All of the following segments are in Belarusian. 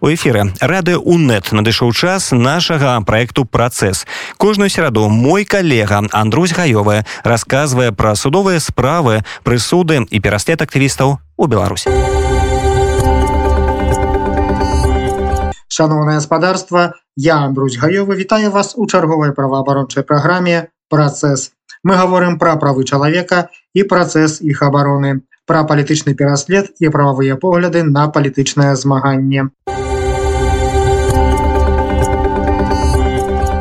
У эфіры рады УНэт надышоў час нашага праекту працэс. Кожную сераду мой калега Андрусь Гаёвы расказвае пра судовыя справы, прысуды і пераслед актывістаў у Беларусі. Шановнае гаспадарства, я Андрусь Гаёвы вітаю вас у чарговай праваабарончай праграме працэс. Мы гаворым пра правы чалавека і працэс іх абароны, пра палітычны пераслед і прававыя погляды на палітычнае змаганне.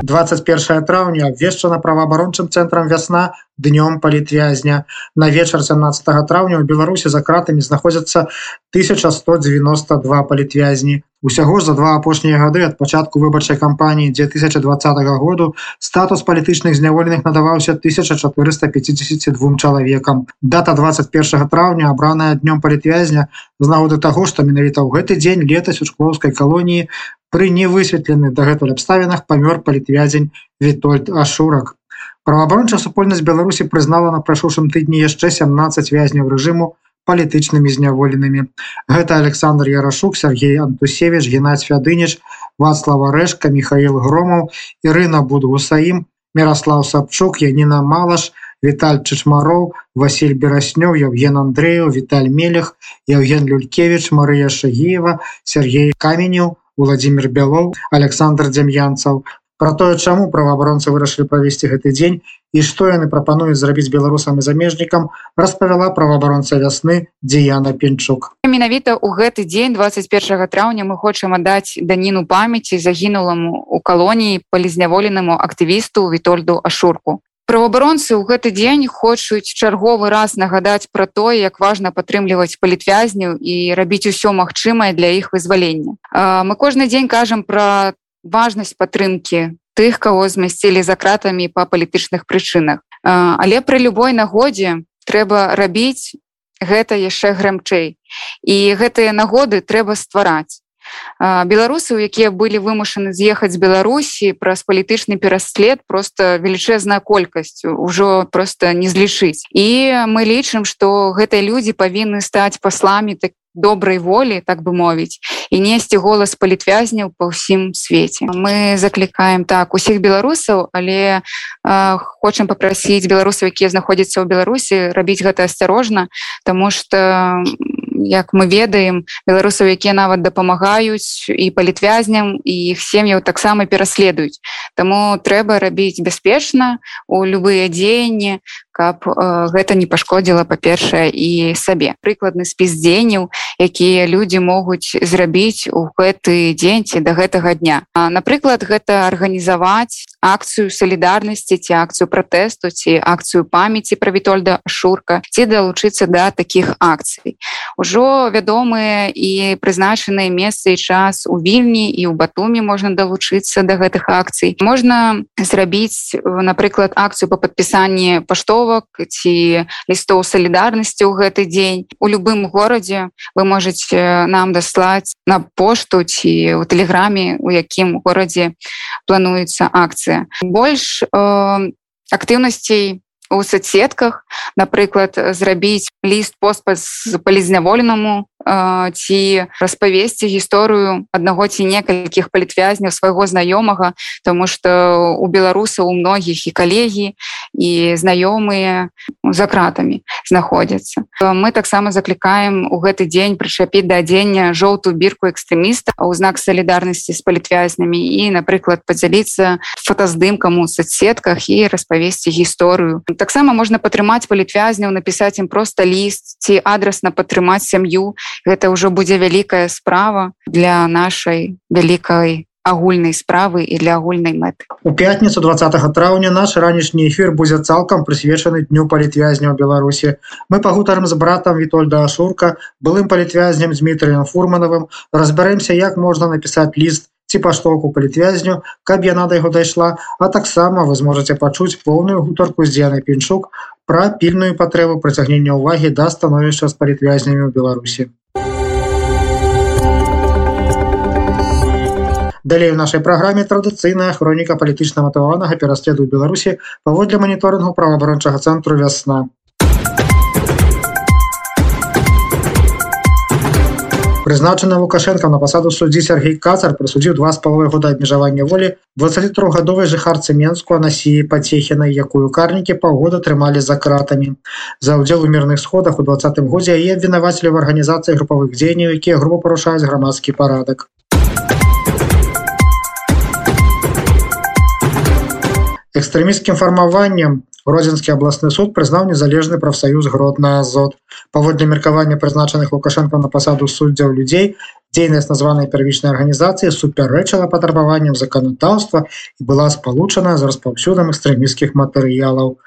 21 траўня абвешчана праваабарончым цэнтрам вясна днём палітвязня. На вечар 17 траўня ў беларусі за кратамі знаходзяцца 1192 палітвязні усяго за два апошнія гады ад пачатку выбарчай кампаніі 2020 году статус палітычных зняволеных надаваўся 1452 чалавекам дата 21 траўня абраная днём палітвязня з нагоды таго што менавіта ў гэты дзень летась у шклоўскай калоніі Пры невысветленых дагэтуль абставінах памёр палітвязень Вітольд Ашурак. Праваабарончая супольнасць Беларусі прызнала на прашушым тыдні яшчэ 17 вязняў рэжыму палітычнымі зняволенымі. Гэта Александр Ярашук, Сергей Антусевич, Геннадзь Фядыныч, Вацлава Рэшка, Михаил Громаў, Ірына Будгусаім, Мирослав Сапчук, Яніна Малаш, Віталь Чачмароў, Василь Бераснёў, Евген Андреев, Віталь Мелех, Евген Люлькевич, Марыя Шагеева, Сергей Каменеў, Владимир Бялоў, Александр Дзям'янцаў. Пра тое, чаму праваабаронцы вырашылі правесці гэты дзень і што яны прапануюць зрабіць беларусам і замежнікам, распавяла праваабаронца вясны Дзеяна Пенчук. Менавіта ў гэты дзень 21 траўня мы хочам аддаць даніну памяці загінуламу у калоніі палізняволенаму актывісту Вітольду Ашурку праваабаронцы ў гэты дзень хочуць чарговы раз нагадаць пра тое як важна падтрымліваць палітвязняў і рабіць усё магчымае для іх вызвалення мы кожны дзень кажам пра важнасць падтрымки тых кого змясцілі за кратамі па палітычных прычынах. Але пры любой нагодзе трэба рабіць гэта яшчэ грэмчэй і гэтыя нагоды трэба ствараць. Беларусаў якія былі вымушаны з'ехаць з беларусі праз палітычны пераслед просто велічэзная колькасць ужо просто не злічыць. І мы лічым что гэтыя людзі павінны стаць пасламі так добрай волі так бы мовіць і несці голас палітвязняў па ўсім свеце. Мы заклікаем так усіх беларусаў але э, хочам попрасіць беларусаў якія знаходзяцца ў беларусі рабіць гэта асцярожна тому что як мы ведаем беларусаў якія нават дапамагаюць і палітвязням і іх сем'яў таксама пераследуюць. Таму трэба рабіць бяспечна у любыя дзеянні каб э, гэта не пашкодзіла па-першае і сабе. Прыкладны спіс дзеянняў якія людзі могуць зрабіць у гэты дзень ці да гэтага дня. Напрыклад гэта арганізаваць акцыю салідарнасці ці акцыю пратэсту ці акцыю памяці пра вітольда шурка ці далучыцца да такіх акцый. Ужо вядомыя і прызначаныя месцы і час у вільні і ў батуме можна далучыцца да гэтых акцый. Можна зрабіць напрыклад акцыю по падпісанні паштова заявок ці лістоў салідарнасці ў гэты дзень. У любым горадзе вы можете нам даслаць на пошту ці у тэлеграме у якім горадзе плануецца акцыя. Больш э, актыўнасцей у соцсетках напрыклад зрабіць ліст поспа з палізняволенаму ці распавесці гісторыю аднаго ці некалькіх палітвязняў свайго знаёмага тому что у беларусаў у многіх і калегі і знаёмыя за кратамі знаходзяцца. Мы таксама заклікаем у гэты дзень прычапіць да адзення жоўтую бірку экстрэміста у знак салідарнасці з палітвязнямі і напрыклад падзяліцца фотаздымкам у соцсетках і распавесці гісторыю. Таксама можна падтрымаць палітвязняў напісаць ім проста ліст ці адрасна падтрымаць сям'ю гэта ўжо будзе вялікая справа для нашай вялікай агульнай справы і для агульнай мэты. У пятніцу 20 траўня наш ранішні эфир будзе цалкам прысвечаны дню палітвязняў беларусі мы пагутарым з братам вітольда ашурка былым палітвязням дмітрием фурманавым разбяремся як можна напісаць ліст ці паштоўку палітвязню каб яна да яго дайшла а таксама вы зможаце пачуць поўную гутарку з дзеянай піншук пра пільную патрэбу прыцягнення ўвагі да становішча з палітвязнямі ў беларусі Далей у нашай праграме традыцыйная хроніка палітычна матаванага пераследу Беларусі паводле маніторынгу праваабарончага цэнтру вясна. прызначаны лукашенко на пасаду суддзі Сергей кацар прысудзіў два з паловы года абмежавання волі 23гадовай жыхарцы менску анасіі пацехінай якую карнікі паўгода трымалі за кратамі за ўдзел у мірных сходах у двадцатым годзе яе абвінавацілі в арганізацыі групавых дзеянняў якія грубо парушаюць грамадскі парадак экстрэміскім фармаваннем гродзенскі абласны суд прызнаў незалежны прафсаюз гродна азот. Паводле меркавання прызначаных лукашенко на пасаду суддзяў людзей дзейнасць названай первічнай арганізацыі супярэчала патрабаванням заканадаўства і была спалучана з распаўсюдам экстрэміскіх матэрыялаў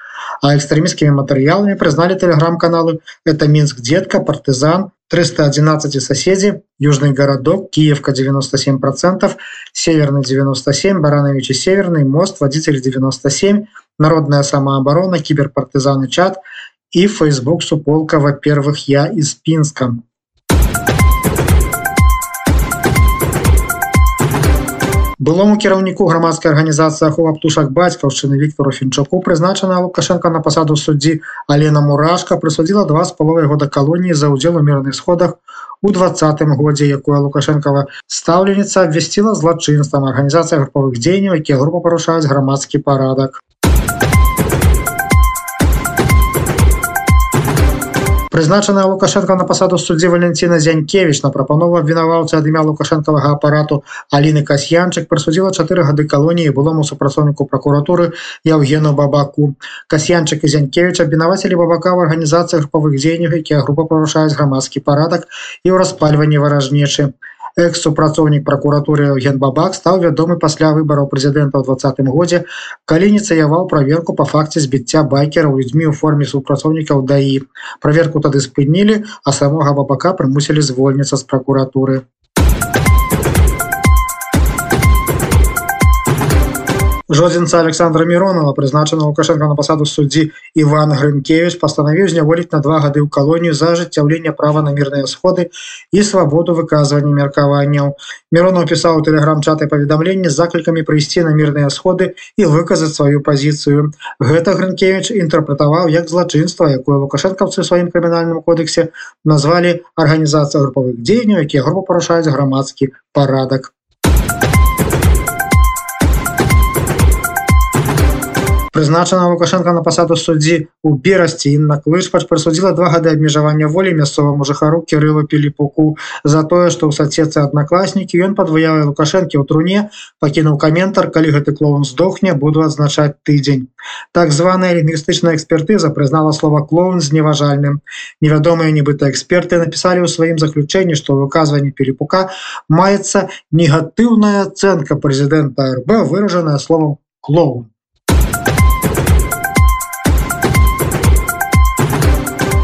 а экстрэміскімі матэрыяламі прызналі тэлеграм-каналы это мінск дзедка партызан 311 соседи южный городок киевка 97 процентов северный 97 барановичи северный мост водитель 97 народная самооборона киберпартизаны чат и facebook суполка во-первых я из пинском Былому кіраўніку грамадскай арганізацыі ахова птушак бацькаўшчыны Віктору фінчаку прызначана лукашенко на пасаду суддзі. Алена мурашка прысудзіла два з паловай года калоніі за ўдзел у мірных сходах у двадцатым годзе якое лукашенкова стаўленіца абвясціла злачынствам. Арганізацыя групавых дзеянняў якія група парушаюць грамадскі парадак прызначаная лукашенко на пасаду суддзі валенціна зянькевич на прапанову абвінаваўцы ад імя лукашэнкавага апарату аліны касьянчык прысудзіла чатыры гады калоніі былому супрацоўніку прокуратуры евгену бабаку. Касьянчык і зянькевич абвінавацілі бабака в арганізацыях групавых дзеянняў якія група парушаюць грамадскі парадак і ў распальванні варажнечы экс-супрацоўнік прокуратуры ген бабак стаў вядомы пасля выбараў прэзідэнта ў двадцатым годзе калі ініцыяваў праверку по факце збіцця байкераў людзьмі ў форме супрацоўнікаў даі. Праверку тады спынілі а самога бабака прымусілі звольніцца з прокуратуры жодзінца александра миронова прызначана лукашенко на пасаду суддзі иван грынкевич пастанавіў зняволіць на два гады ў калонію за ажыццяўлення права на мірныя сходы і свабоду выказвання меркаванняў. Мирона пісаў тэлеграм-чаты паведамленні з заклікамі прыйсці на мірныя сходы і выказаць сваю пазіцыю. Гэта грынкевич інтэрпрэтаваў як злачынства якое лукашэнкаўцы сваім крымінальным кодексе назвалі арганізацыя групавых дзеянняў якія грубо парушаюць грамадскі парадак прызначана лукашенко на пасаду суддзі у берасці. Інна клышпач прысудзіла два гады абмежавання волі мясцоваму жыхару кирылу піліпуку. За тое што ў сацецы аднакласнікі ён падваяў лукашэнкі ў труне пакінуў каментар калі гэты клоун здохне буду адзначаць тыдзень. Так званая лінгвістычная экспертыза прызнала слова клоун зневажальным. Невядомыя нібыта эксперты напісалі ў сваім заключэнні што выказванне піліпука маецца негатыўная ацэнка прэзідэнта рб выражаная словом клоун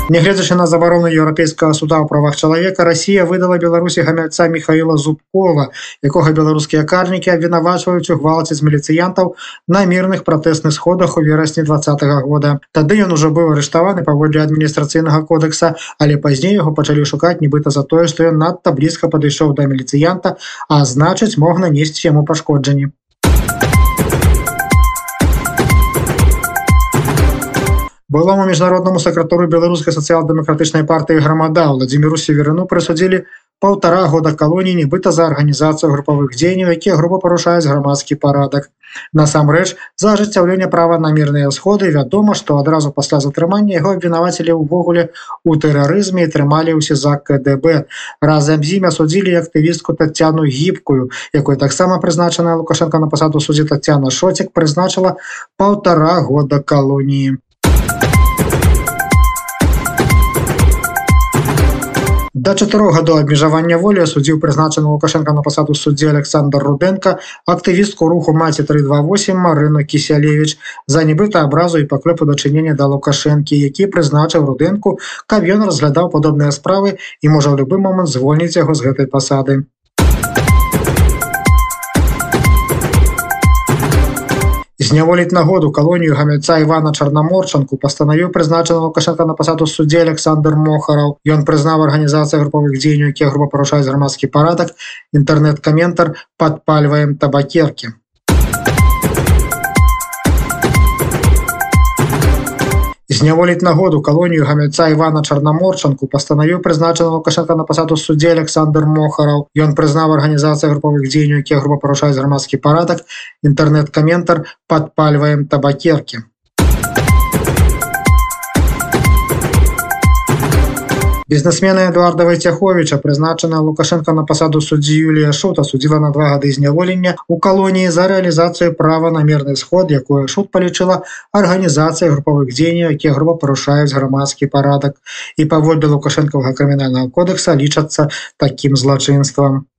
Нягледзячы на забарону еўрапейскага суда ў правах чалавека Росія выдала беларусі гамяльца Михаила зубкова якога беларускія карнікі абвінавачваюць у гвалце з міліцыянтаў на мірных пратэсных сходах у верасні два -го года. Тады ён ужо быў арыштаваны паводле адміністрацыйнага кодекса але пазней яго пачалі шукаць нібыта за тое што ён надта блізка падышоў да міліцыянта а значыць мог нанесці яму пашкоджанні былому міжнароднаму сакратару беларускай сацыял-дэмакратычнай партыі грамада владимиру северыну прысудзілі полтора года калоніі нібыта за арганізацыю групавых дзеянняў якія грубо парушаюць грамадскі парадак. Насамрэч за ажыццяўленне права на мірныя сходы вядома што адразу пасля затрымання яго абвінавацілі ўвогуле у тэрарызме і трымалі ўсе за кДб разам з імя судзілі актывістку татяну гібкую якой таксама прызначаная лукашенко на пасаду суддзі татяна шоцік прызначыла полтора года калоніі Да чатырох гадоў абмежавання волі суддзіў прызначаны лукашенко на пасаду суддзі Александр руденко актывістку руху маці 328 Марыну кісялевич за нібыта абразу і паклёпу дачынення да лукашэнкі які прызначыў рудэнку каб ён разглядаў падобныя справы і можа ў любы момант звольніць яго з гэтай пасады зняволіць нагоду калонію гамельца Івана чарнаморчанку пастанавіў прызначана лукашенко на пасаду суддзе Александр мохараў ён прызнаў арганізацыя групавых дзеянняў якія група парушаюць грамадскі парадак інтэрнэт-каментар падпальваем табакеркі зняволіць нагоду калонію гамельца Івана Чарнаморчанку пастанавіў прызначана Лукашенко на пасаду суддзе Александр Мохараў. Ён прызнаў арганізацыю групавых дзеянняў, якія група парушаюць грамадскі парадак, інтэрнэт-каментар падпальваем табакеркі. Бізнесмена Эдуарда Вайцяховича прызначана Лукашенко на пасаду суддзі Юлія Шута судзіла на два гады зняволення у калоніі за рэалізацыю права на мірны сход, якое Шут палічыла арганізацыя групавых дзеянняў, якія груба парушаюць грамадскі парадак і паводле лукашэнкавага крымінальнага кодекса лічацца такім злачынствам.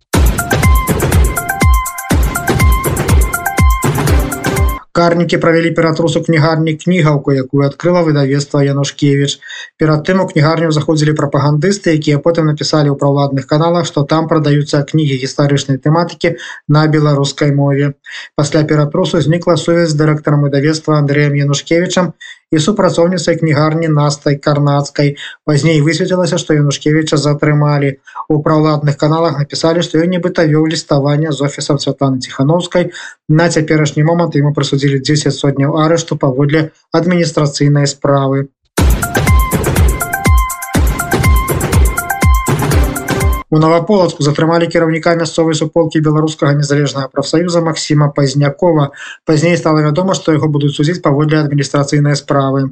Карнікі правялі ператрусу кнігарні кнігаўку якую адкрыла выдавецтва янушкевич перад тым у кнігарню заходзілі прапагандысты якія потым напісалі ў праўладных каналах што там прадаюцца кнігі гістарычнай тэматыкі на беларускай мове. Пасля ператрусу знікла сувязь з дырэктарам выдавецтва андреем янушкевичам і супрацоўніцай кнігарні настай карнацкай. Пазней высветлілася што янушкевича затрымалі. У праўладных каналах напісалі што ён нібыта вёў ліставанне з офісам святаны ціхановскай. На цяперашні момант ему прысудзілі 10 сотняў арышту паводле адміністрацыйнай справы У наваполацку затрымалі кіраўніка мясцовай суполкі беларускага незалежнага прафсаюза Масіма пазнякова. Пазней стала вядома, што яго будуць судзіць паводле адміністрацыйнай справы.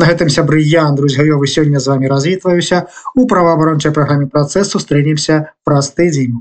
На гэтым сябры я Андрусь гаёвы сёння з вами развітваюся у праваабарончай праграме працэсу стрэнемся праз тыдзень.